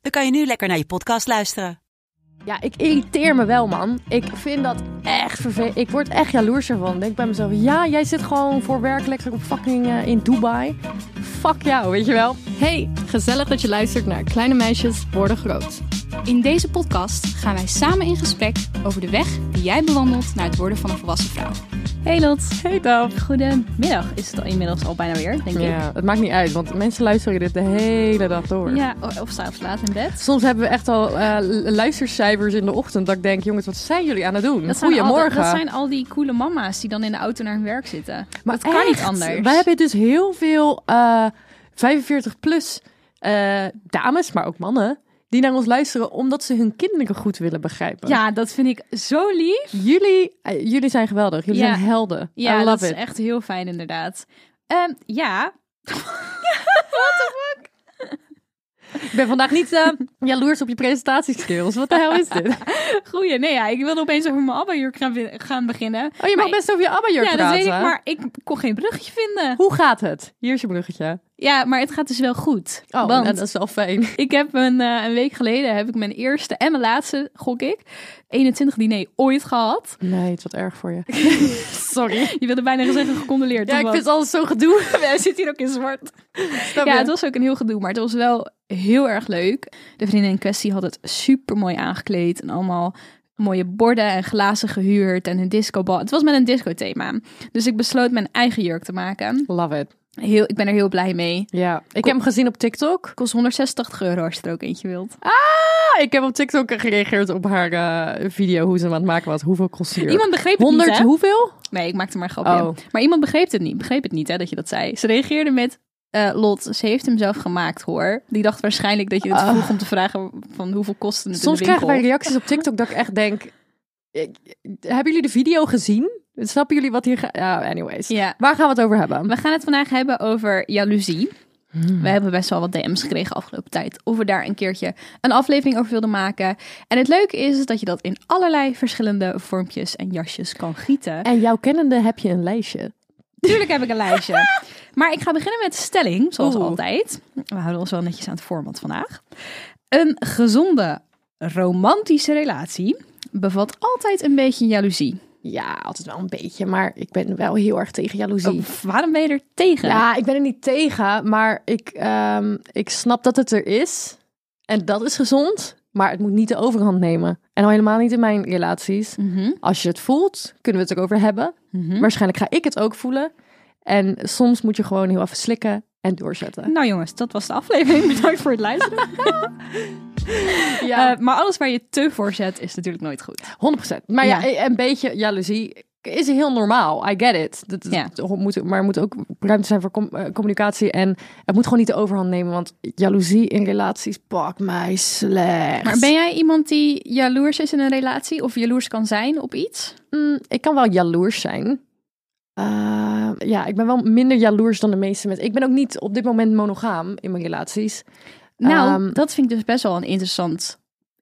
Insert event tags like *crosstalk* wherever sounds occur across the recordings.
dan kan je nu lekker naar je podcast luisteren. Ja, ik irriteer me wel, man. Ik vind dat echt vervelend. Ik word echt jaloers ervan. Ik denk bij mezelf, ja, jij zit gewoon voor werk lekker op fucking eh, in Dubai. Fuck jou, weet je wel. Hey, gezellig dat je luistert naar Kleine Meisjes Worden Groot. In deze podcast gaan wij samen in gesprek over de weg die jij bewandelt naar het worden van een volwassen vrouw. Hey Lot. Hey, Daf. Goedemiddag is het al inmiddels al bijna weer, denk ik. Ja, het maakt niet uit, want mensen luisteren dit de hele dag door. Ja, of s'avonds laat in bed. Soms hebben we echt al eh, luistercijfers in de ochtend dat ik denk, jongens, wat zijn jullie aan het doen? Dat zijn, al, Goedemorgen. dat zijn al die coole mama's die dan in de auto naar hun werk zitten. Maar dat kan niet anders. Wij hebben dus heel veel eh 45 plus eh, dames, maar ook mannen, die naar ons luisteren omdat ze hun kinderen goed willen begrijpen. Ja, dat vind ik zo lief. Jullie, eh, jullie zijn geweldig. Jullie Ja. zijn helden. Ja, I dat love is it. echt heel fijn inderdaad. Ehm, ja, *laughs* Ik ben vandaag niet eh, jaloers op je presentatieskills. Wat de hel is dit? *laughs* goeie. Nee, ja, ik wilde opeens over mijn abba-jurk gaan, gaan beginnen. Oh, je mag Maar- best over je abba-jurk Ja, dat praten. weet ik, maar ik kon geen bruggetje vinden. Hoe gaat het? Hier is je bruggetje. Ja, maar het gaat dus wel goed. Oh, want nou, dat is wel fijn. *laughs* ik heb een, eh, een week geleden heb ik mijn eerste en mijn laatste, gok ik, 21 diner ooit gehad. Nee, het wat erg voor je. *laughs* Sorry. Je wilde bijna zeggen gecondoleerd. Ja, ik wat? vind het altijd zo gedoe. Hij zit hier ook in zwart. Ja, je? het was ook een heel gedoe, maar het was wel heel erg leuk. De vriendin in kwestie had het super mooi aangekleed en allemaal mooie borden en glazen gehuurd en een discobal. Het was met een disco-thema. Dus ik besloot mijn eigen jurk te maken. Love it. Heel, ik ben er heel blij mee. Ja, ik heb hem gezien op TikTok. Kost 186 euro als je er ook eentje wilt. Ah, ik heb op TikTok gereageerd op haar eh, video hoe ze hem aan het maken was. Hoeveel kost die jurk? Iemand begreep het 100 niet, hè? hoeveel? Nee, ik maakte maar een grapje. Oh. Maar iemand begreep het niet. Begreep het niet, hè, dat je dat zei. Ze reageerde met... eh, Lot, ze heeft hem zelf gemaakt, hoor. Die dacht waarschijnlijk dat je het vroeg om te vragen van hoeveel kostte het Ah. Soms in de krijgen wij winkel. reacties op TikTok dat ik echt denk... ik- hebben jullie de video gezien? Snappen jullie wat hier gaat? Ja, anyways. Ja. Waar gaan we het over hebben? We gaan het vandaag hebben over jaloezie. We hebben best wel wat DM's gekregen afgelopen tijd. Of we daar een keertje een aflevering over wilden maken. En het leuke is dat je dat in allerlei verschillende vormpjes en jasjes kan gieten. En jouw kennende heb je een lijstje. Tuurlijk heb ik een lijstje. *laughs* Maar ik ga beginnen met de stelling, zoals Oeh. altijd. We houden ons wel netjes aan het format vandaag. Een gezonde romantische relatie bevat altijd een beetje jaloezie. Ja, altijd wel een beetje, maar ik ben wel heel erg tegen jaloezie. Oh, waarom ben je er tegen? Ja, ik ben er niet tegen, maar ik, ehm, ik snap dat het er is. En dat is gezond, maar het moet niet de overhand nemen. En al helemaal niet in mijn relaties. Mhm, Als je het voelt, kunnen we het erover hebben. mhm. Waarschijnlijk ga ik het ook voelen. En soms moet je gewoon heel even slikken en doorzetten. Nou jongens, dat was de aflevering. *laughs* Bedankt voor het luisteren. *laughs* Ja, Eh, maar alles waar je te voor zet is natuurlijk nooit goed. 100%. Maar ja, Ja. een beetje jaloezie is heel normaal. I get it. Dat, Ja. dat moet, maar er moet ook ruimte zijn voor com- eh, communicatie. En het moet gewoon niet de overhand nemen. Want jaloezie in relaties pakt mij slecht. Maar ben jij iemand die jaloers is in een relatie of jaloers kan zijn op iets? Mm, ik kan wel jaloers zijn. Uh, ja, ik ben wel minder jaloers dan de meeste mensen. Ik ben ook niet op dit moment monogaam in mijn relaties. Nou, Ehm, dat vind ik dus best wel een interessant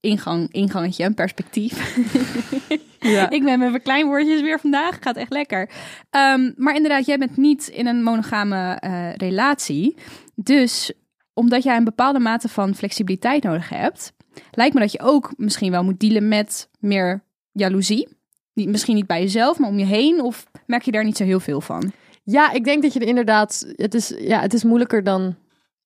ingang, ingangetje, een perspectief. *laughs* Ja. *laughs* ik ben met mijn kleinwoordjes weer vandaag. Gaat echt lekker. Ehm, maar inderdaad, jij bent niet in een monogame eh, relatie. Dus omdat jij een bepaalde mate van flexibiliteit nodig hebt, lijkt me dat je ook misschien wel moet dealen met meer jaloezie. Niet, misschien niet bij jezelf, maar om je heen. Of merk je daar niet zo heel veel van? Ja, ik denk dat je er inderdaad. Het is, ja, het is moeilijker dan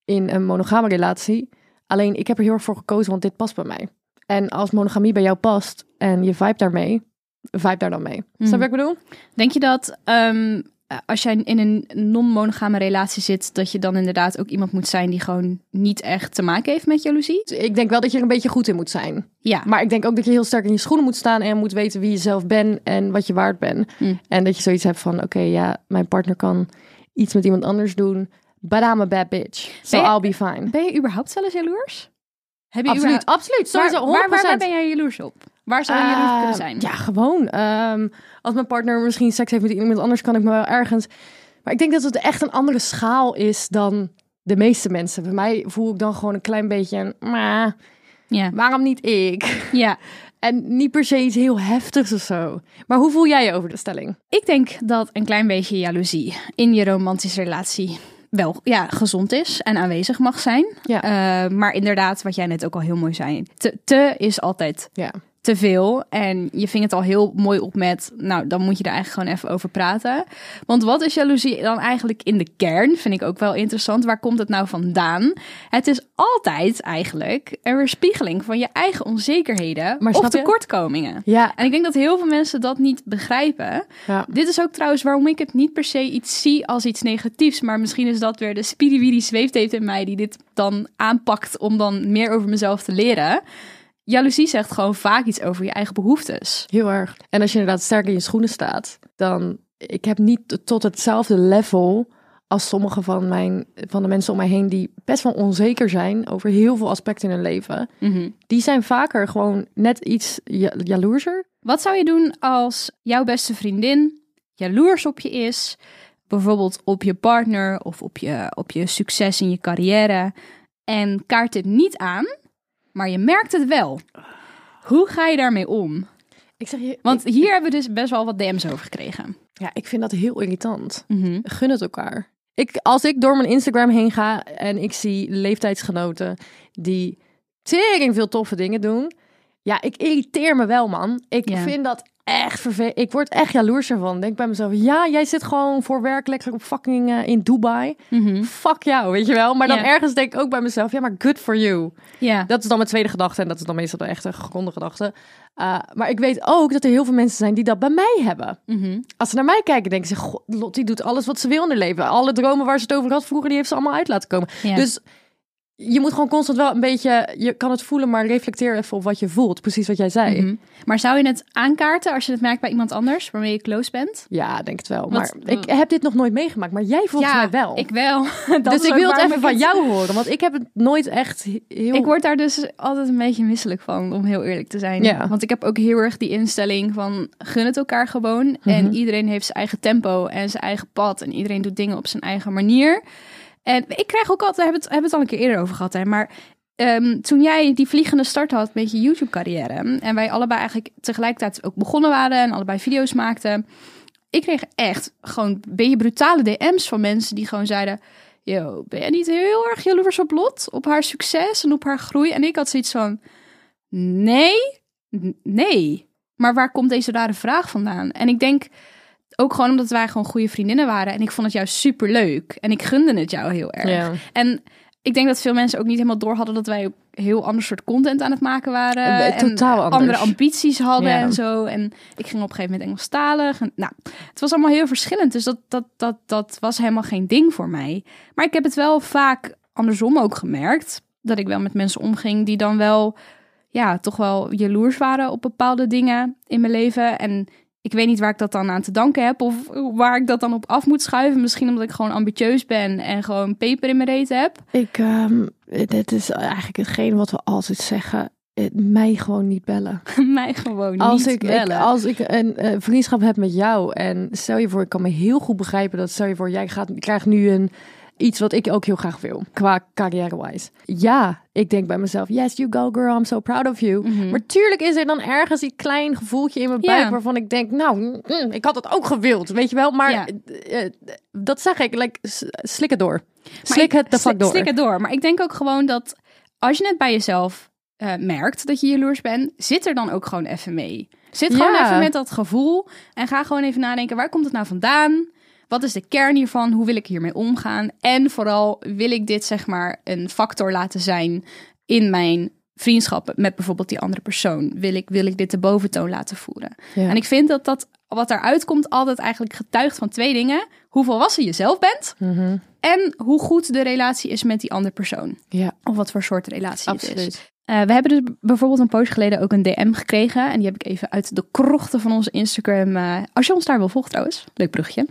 in een monogame relatie. Alleen ik heb er heel erg voor gekozen, want dit past bij mij. En als monogamie bij jou past en je vibe daarmee, vibe daar dan mee. Snap je wat ik bedoel? Denk je dat ehm, als jij in een non-monogame relatie zit, dat je dan inderdaad ook iemand moet zijn die gewoon niet echt te maken heeft met jaloezie? Ik denk wel dat je er een beetje goed in moet zijn. Ja. Maar ik denk ook dat je heel sterk in je schoenen moet staan en moet weten wie je zelf bent en wat je waard bent. Mm. En dat je zoiets hebt van, oké, ja, mijn partner kan iets met iemand anders doen, but I'm a bad bitch. So je- I'll be fine. Ben je überhaupt eens jaloers? Heb je Absoluut, überhaupt- absoluut. Sowieso, waar, waar, waar, 100%. waar ben jij jaloers op? Waar zou je jaloers op kunnen Eh, zijn? Ja, gewoon. ehm, als mijn partner misschien seks heeft met iemand anders, kan ik me wel ergens. Maar ik denk dat het echt een andere schaal is dan de meeste mensen. Bij mij voel ik dan gewoon een klein beetje een. "Maar, Ja. waarom niet ik? ja. *laughs* En niet per se iets heel heftigs of zo. Maar hoe voel jij je over de stelling? Ik denk dat een klein beetje jaloezie in je romantische relatie wel ja, gezond is en aanwezig mag zijn. Ja. Eh, maar inderdaad, wat jij net ook al heel mooi zei, te, te is altijd Ja. Te veel. En je ving het al heel mooi op met, nou, dan moet je er eigenlijk gewoon even over praten. Want wat is jaloezie dan eigenlijk in de kern? Vind ik ook wel interessant. Waar komt het nou vandaan? Het is altijd eigenlijk een weerspiegeling van je eigen onzekerheden Maar of tekortkomingen. Ja. En ik denk dat heel veel mensen dat niet begrijpen. ja. Dit is ook trouwens waarom ik het niet per se iets zie als iets negatiefs. Maar misschien is dat weer de spiriwiri zweeft heeft in mij die dit dan aanpakt om dan meer over mezelf te leren. Jaloezie zegt gewoon vaak iets over je eigen behoeftes. Heel erg. En als je inderdaad sterk in je schoenen staat, dan. Ik heb niet tot hetzelfde level als sommige van, mijn, van de mensen om mij heen die best wel onzeker zijn over heel veel aspecten in hun leven. Die zijn vaker gewoon net iets ja- jaloerser. Wat zou je doen als jouw beste vriendin jaloers op je is? Bijvoorbeeld op je partner of op je, op je succes in je carrière. En kaart het niet aan, maar je merkt het wel. Hoe ga je daarmee om? Ik zeg je, Want hier hebben we dus best wel wat DM's over gekregen. ja, ik vind dat heel irritant. Gun het elkaar. Ik, als ik door mijn Instagram heen ga en ik zie leeftijdsgenoten die tering veel toffe dingen doen. Ja, ik irriteer me wel, man. Ik Ja. vind dat echt vervelend. Ik word echt jaloers ervan. Denk bij mezelf, ja, jij zit gewoon voor werk lekker op fucking eh, in Dubai. Fuck jou, weet je wel. Maar dan ergens denk ik ook bij mezelf, ja, maar good for you. Ja. Dat is dan mijn tweede gedachte en dat is dan meestal de echte gegronde gedachte. Uh, maar ik weet ook dat er heel veel mensen zijn die dat bij mij hebben. Mhm. Als ze naar mij kijken, denken ze: God, Lottie doet alles wat ze wil in haar leven. Alle dromen waar ze het over had vroeger, die heeft ze allemaal uit laten komen. Dus je moet gewoon constant wel een beetje, je kan het voelen, maar reflecteer even op wat je voelt. Precies wat jij zei. Mhm. Maar zou je het aankaarten als je het merkt bij iemand anders waarmee je close bent? Ja, denk het wel. Maar Wat- ik heb dit nog nooit meegemaakt, maar jij volgens mij wel. ik wel. *laughs* Dus ik wil het even van het- jou horen, want ik heb het nooit echt he- heel. Ik word daar dus altijd een beetje misselijk van, om heel eerlijk te zijn. Ja. Want ik heb ook heel erg die instelling van gun het elkaar gewoon. En Mhm. iedereen heeft zijn eigen tempo en zijn eigen pad. En iedereen doet dingen op zijn eigen manier. En ik krijg ook altijd, we hebben het, hebben het al een keer eerder over gehad, hè, maar ehm, toen jij die vliegende start had met je YouTube-carrière en wij allebei eigenlijk tegelijkertijd ook begonnen waren en allebei video's maakten, ik kreeg echt gewoon beetje brutale DM's van mensen die gewoon zeiden: Yo, ben jij niet heel erg jaloers op Lot? Op haar succes en op haar groei? En ik had zoiets van: Nee, nee. Maar waar komt deze rare vraag vandaan? En ik denk ook gewoon omdat wij gewoon goede vriendinnen waren. En ik vond het jou super leuk. En ik gunde het jou heel erg. Ja. En ik denk dat veel mensen ook niet helemaal door hadden dat wij heel ander soort content aan het maken waren. Eh, en totaal anders. andere ambities hadden Ja. en zo. En ik ging op een gegeven moment Engelstalig. En, nou, het was allemaal heel verschillend. Dus dat, dat, dat, dat was helemaal geen ding voor mij. Maar ik heb het wel vaak andersom ook gemerkt. Dat ik wel met mensen omging die dan wel, ja, toch wel jaloers waren op bepaalde dingen in mijn leven. En ik weet niet waar ik dat dan aan te danken heb. Of waar ik dat dan op af moet schuiven. Misschien omdat ik gewoon ambitieus ben en gewoon peper in mijn reet heb. Ik, ehm, dit is eigenlijk hetgeen wat we altijd zeggen. Eh, Mij gewoon niet bellen. *laughs* mij gewoon Als niet ik, ik- bellen. als ik een eh, vriendschap heb met jou en stel je voor, ik kan me heel goed begrijpen dat stel je voor, jij gaat, krijgt nu een iets wat ik ook heel graag wil qua carrière-wise. Ja, ik denk bij mezelf, yes, you go girl, I'm so proud of you. Maar tuurlijk is er dan ergens die klein gevoeltje in mijn Mhm. Buik waarvan ik denk, nou, mm, ik had het ook gewild, weet je wel. Maar eh, eh, dat zeg ik, like, slik het door. Slik ik- het de fuck slik- door. Slik het door. Maar ik denk ook gewoon dat als je het bij jezelf eh, merkt dat je jaloers bent, zit er dan ook gewoon even mee. Zit gewoon Ja. even met dat gevoel en ga gewoon even nadenken, waar komt het nou vandaan? Wat is de kern hiervan? Hoe wil ik hiermee omgaan? En vooral, wil ik dit zeg maar een factor laten zijn in mijn vriendschappen met bijvoorbeeld die andere persoon? Wil ik, wil ik dit de boventoon laten voeren? Ja. En ik vind dat dat wat daaruit komt altijd eigenlijk getuigt van twee dingen. Hoe volwassen je zelf bent Mhm. en hoe goed de relatie is met die andere persoon. Ja, Of wat voor soort relatie het is. Eh, we hebben dus bijvoorbeeld een poos geleden ook een DM gekregen. En die heb ik even uit de krochten van onze Instagram. eh, als je ons daar wil volgen trouwens, leuk brugje.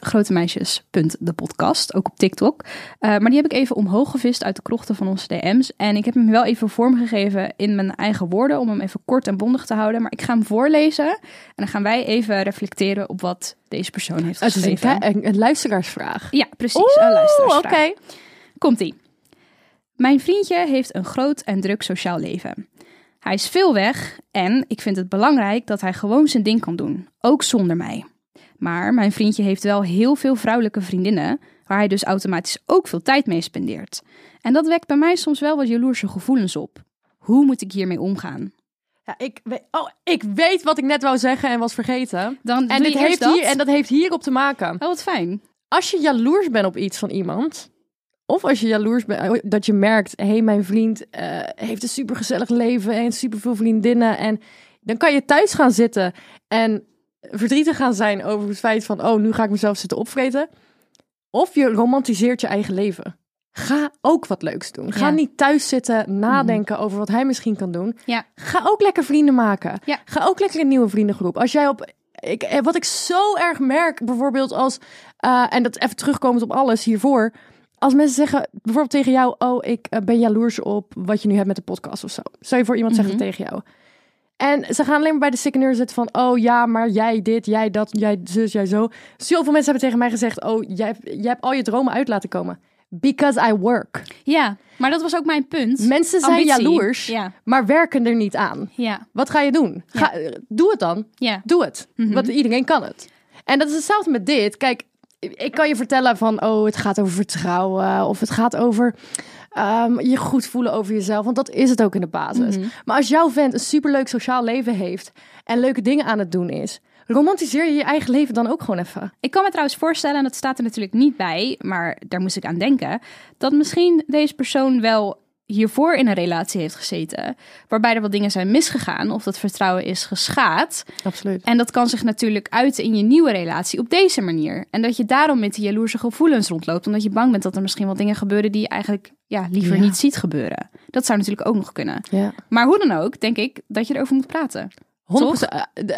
grotemeisjes.depodcast, ook op TikTok. Eh, maar die heb ik even omhoog gevist uit de krochten van onze DM's. En ik heb hem wel even vormgegeven in mijn eigen woorden, om hem even kort en bondig te houden. Maar ik ga hem voorlezen en dan gaan wij even reflecteren op wat deze persoon heeft Het is een, geschreven. ki- een, een luisteraarsvraag. Ja, precies. een luisteraarsvraag. Komt-ie. Mijn vriendje heeft een groot en druk sociaal leven. Hij is veel weg en ik vind het belangrijk dat hij gewoon zijn ding kan doen, ook zonder mij. Maar mijn vriendje heeft wel heel veel vrouwelijke vriendinnen, waar hij dus automatisch ook veel tijd mee spendeert. En dat wekt bij mij soms wel wat jaloerse gevoelens op. Hoe moet ik hiermee omgaan? Ja, ik, weet, oh, ik weet wat ik net wou zeggen en was vergeten. Dan En, dit heeft dat. hier, en dat heeft hierop te maken. Oh, wat fijn. Als je jaloers bent op iets van iemand, of als je jaloers bent dat je merkt, hé, hey, mijn vriend eh, heeft een supergezellig leven en superveel vriendinnen. En dan kan je thuis gaan zitten en verdrietig gaan zijn over het feit van, oh, nu ga ik mezelf zitten opvreten. Of je romantiseert je eigen leven. Ga ook wat leuks doen. Ga Ja. niet thuis zitten nadenken over wat hij misschien kan doen. Ja. Ga ook lekker vrienden maken. Ja. Ga ook lekker een nieuwe vriendengroep. Als jij op. Ik, eh, wat ik zo erg merk, bijvoorbeeld als. eh, en dat even terugkomend op alles hiervoor. Als mensen zeggen bijvoorbeeld tegen jou: Oh, ik eh, ben jaloers op wat je nu hebt met de podcast of zo. Stel je voor iemand zegt het tegen jou. En ze gaan alleen maar bij de secondeur zitten van: Oh ja, maar jij dit, jij dat, jij zus, jij zo. Zoveel mensen hebben tegen mij gezegd: Oh, jij, hebt- jij hebt al je dromen uit laten komen. Because I work. Ja, maar dat was ook mijn punt. Mensen zijn Ambitie. jaloers, Ja, maar werken er niet aan. ja, Wat ga je doen? Ga, Doe het dan. ja. Doe het. Want iedereen kan het. En dat is hetzelfde met dit. Kijk, ik kan je vertellen van, oh, het gaat over vertrouwen. Of het gaat over ehm, je goed voelen over jezelf. Want dat is het ook in de basis. Maar als jouw vent een superleuk sociaal leven heeft en leuke dingen aan het doen is, romantiseer je je eigen leven dan ook gewoon even. Ik kan me trouwens voorstellen, en dat staat er natuurlijk niet bij, maar daar moest ik aan denken, dat misschien deze persoon wel hiervoor in een relatie heeft gezeten, waarbij er wat dingen zijn misgegaan of dat vertrouwen is geschaad. Absoluut. En dat kan zich natuurlijk uiten in je nieuwe relatie op deze manier. En dat je daarom met die jaloerse gevoelens rondloopt, omdat je bang bent dat er misschien wel dingen gebeuren die je eigenlijk ja, liever Ja. niet ziet gebeuren. Dat zou natuurlijk ook nog kunnen. Ja. Maar hoe dan ook, denk ik dat je erover moet praten. 100%. eh,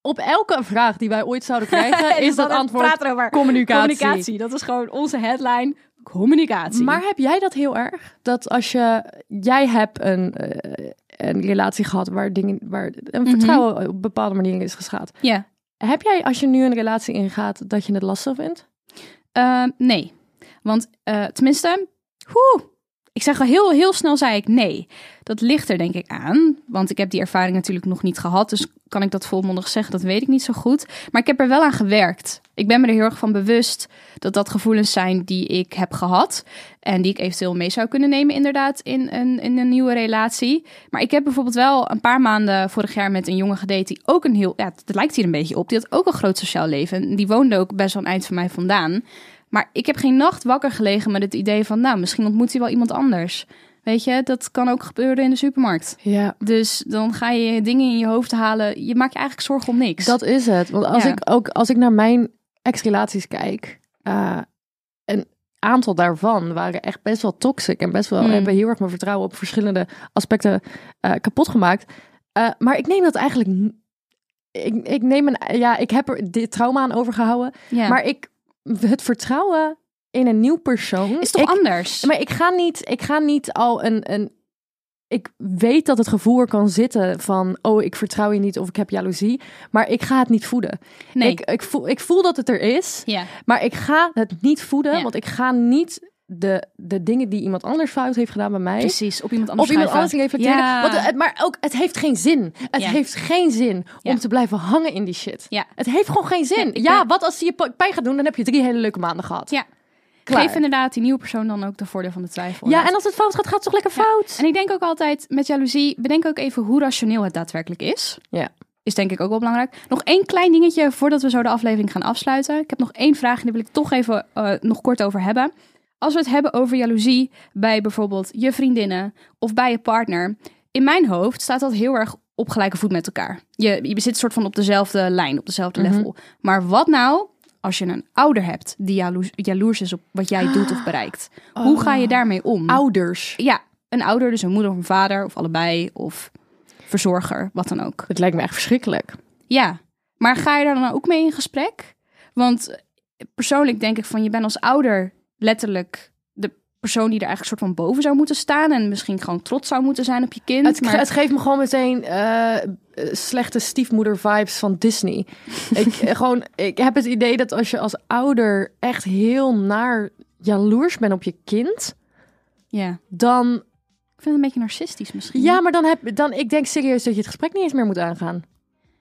op elke vraag die wij ooit zouden *laughs* krijgen, is dat antwoord communicatie. Communicatie, dat is gewoon onze headline. Communicatie. Maar heb jij dat heel erg? Dat als je, jij hebt een, eh, een relatie gehad waar dingen, waar een vertrouwen op bepaalde manieren is geschaad. ja, Heb jij, als je nu een relatie ingaat, dat je het lastig vindt? Ehm, nee. Want eh, tenminste, hoe? Ik zeg al heel, heel snel zei ik nee. Dat ligt er denk ik aan. Want ik heb die ervaring natuurlijk nog niet gehad. Dus kan ik dat volmondig zeggen? Dat weet ik niet zo goed. Maar ik heb er wel aan gewerkt. Ik ben me er heel erg van bewust dat dat gevoelens zijn die ik heb gehad. En die ik eventueel mee zou kunnen nemen inderdaad in een, in een nieuwe relatie. Maar ik heb bijvoorbeeld wel een paar maanden vorig jaar met een jongen gedate die ook een heel... Ja, het lijkt hier een beetje op. Die had ook een groot sociaal leven. En die woonde ook best wel een eind van mij vandaan. Maar ik heb geen nacht wakker gelegen met het idee van... nou, misschien ontmoet hij wel iemand anders. Weet je, dat kan ook gebeuren in de supermarkt. Ja, Dus dan ga je dingen in je hoofd halen. Je maakt je eigenlijk zorgen om niks. dat is het. Want als Ja. ik ook als ik naar mijn ex-relaties kijk, eh, een aantal daarvan waren echt best wel toxic en best wel Mm. hebben heel erg mijn vertrouwen op verschillende aspecten eh, kapot gemaakt. Eh, maar ik neem dat eigenlijk. Ik, ik neem een, ja, ik heb er dit trauma aan overgehouden. Maar ik, het vertrouwen in een nieuw persoon. is toch ik, anders? Maar ik ga niet, ik ga niet al een, een. Ik weet dat het gevoel er kan zitten van, oh, ik vertrouw je niet of ik heb jaloezie, maar ik ga het niet voeden. nee. Ik, ik, voel, ik voel dat het er is, ja. maar ik ga het niet voeden, Ja. want ik ga niet de, de dingen die iemand anders fout heeft gedaan bij mij, Precies, op iemand anders op iemand anders reflecteren. Ja. Want het, maar ook, het heeft geen zin. Het Ja. heeft geen zin Ja. om te blijven hangen in die shit. Ja. Het heeft gewoon geen zin. Ja, ben- wat als die je pijn gaat doen, dan heb je drie hele leuke maanden gehad. Ja. Klaar. Geef inderdaad die nieuwe persoon dan ook de voordeel van de twijfel. Ja, en als het fout gaat, gaat het toch lekker fout? En ik denk ook altijd met jaloezie, bedenk ook even hoe rationeel het daadwerkelijk is. Ja. Is denk ik ook wel belangrijk. Nog één klein dingetje voordat we zo de aflevering gaan afsluiten. Ik heb nog één vraag en die wil ik toch even eh, nog kort over hebben. Als we het hebben over jaloezie bij bijvoorbeeld je vriendinnen of bij je partner. In mijn hoofd staat dat heel erg op gelijke voet met elkaar. Je, je zit soort van op dezelfde lijn, op dezelfde Mhm. level. Maar wat nou als je een ouder hebt die jaloers, jaloers is op wat jij doet of *gasps* bereikt? Hoe ga je daarmee om? Ouders. Ja, een ouder, dus een moeder of een vader, of allebei, of verzorger, wat dan ook. Het lijkt me echt verschrikkelijk. Ja, maar ga je daar dan ook mee in gesprek? Want persoonlijk denk ik van je bent als ouder letterlijk persoon die er eigenlijk soort van boven zou moeten staan en misschien gewoon trots zou moeten zijn op je kind. Het, maar... het geeft me gewoon meteen eh, slechte stiefmoeder-vibes van Disney. *laughs* ik, eh, gewoon, ik heb het idee dat als je als ouder echt heel naar jaloers bent op je kind, ja, dan... ik vind het een beetje narcistisch misschien. Ja, maar dan heb dan ik denk serieus dat je het gesprek niet eens meer moet aangaan.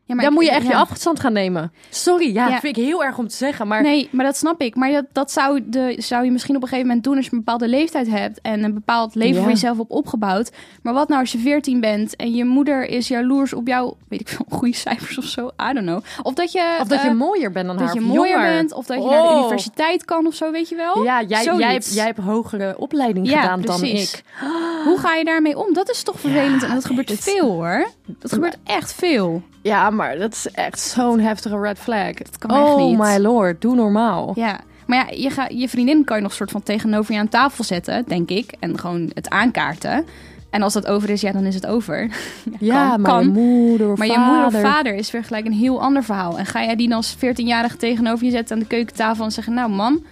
Ja, maar dan ik- moet je echt ja. je afstand gaan nemen. Sorry, ja, Ja. dat vind ik heel erg om te zeggen, maar... Nee, maar dat snap ik. Maar dat, dat zou, de, zou je misschien op een gegeven moment doen als je een bepaalde leeftijd hebt en een bepaald leven Ja. voor jezelf op opgebouwd. Maar wat nou als je 14 bent en je moeder is jaloers op jouw, weet ik veel, *laughs* goede cijfers of zo, I don't know. Of dat je, Of dat je eh, mooier bent dan haar. dat je of mooier jonger. bent, of dat je naar de Oh. universiteit kan of zo, weet je wel? Ja, jij, jij, hebt, jij hebt hogere opleiding gedaan precies. dan ik. Hoe ga je daarmee om? Dat is toch vervelend en dat gebeurt het- veel hoor. Dat gebeurt echt veel. Ja, maar dat is echt zo'n heftige red flag. Dat kan echt oh niet. my lord, doe normaal. Ja, maar ja, je, ga, je vriendin kan je nog soort van tegenover je aan tafel zetten, denk ik. En gewoon het aankaarten. En als dat over is, ja, dan is het over. *laughs* Ja, kan, maar kan. je moeder of Maar je vader. moeder of vader is weer gelijk een heel ander verhaal. En ga jij die dan als 14-jarige tegenover je zetten aan de keukentafel en zeggen... Nou, mam,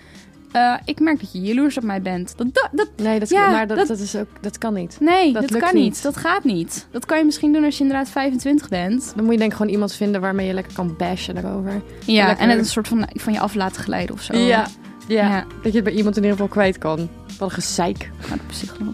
eh, ik merk dat je jaloers op mij bent. Dat, dat, dat- Nee, dat, Ja, maar dat, dat- is ook, dat kan niet. nee, Dat kan niet. niet. Dat gaat niet. Dat kan je misschien doen als je inderdaad 25 bent. Dan moet je denk ik gewoon iemand vinden waarmee je lekker kan bashen daarover. Ja, Lekker. en het een soort van, van je af laten glijden of zo. Ja, ja, Ja. dat je het bij iemand in ieder geval kwijt kan. Wat een gezeik. Naar de psycholoog.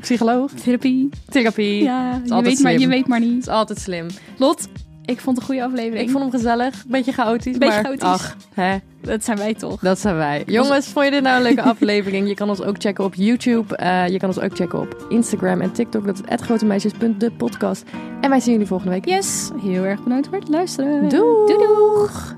Psycholoog, Therapie. therapie. Ja, je weet, maar, je weet maar Het niet. is altijd slim. Lot, ik vond het een goede aflevering. Ik vond hem gezellig, beetje chaotisch. Beetje maar, chaotisch. Ach, hè, Dat zijn wij toch? dat zijn wij. Jongens, vond je dit nou een leuke *laughs* aflevering? Je kan ons ook checken op YouTube. Eh, je kan ons ook checken op Instagram en TikTok. Dat is grotemeisjes.de podcast. En wij zien jullie volgende week. Yes, heel erg bedankt voor het luisteren. Doeg! Doei doeg!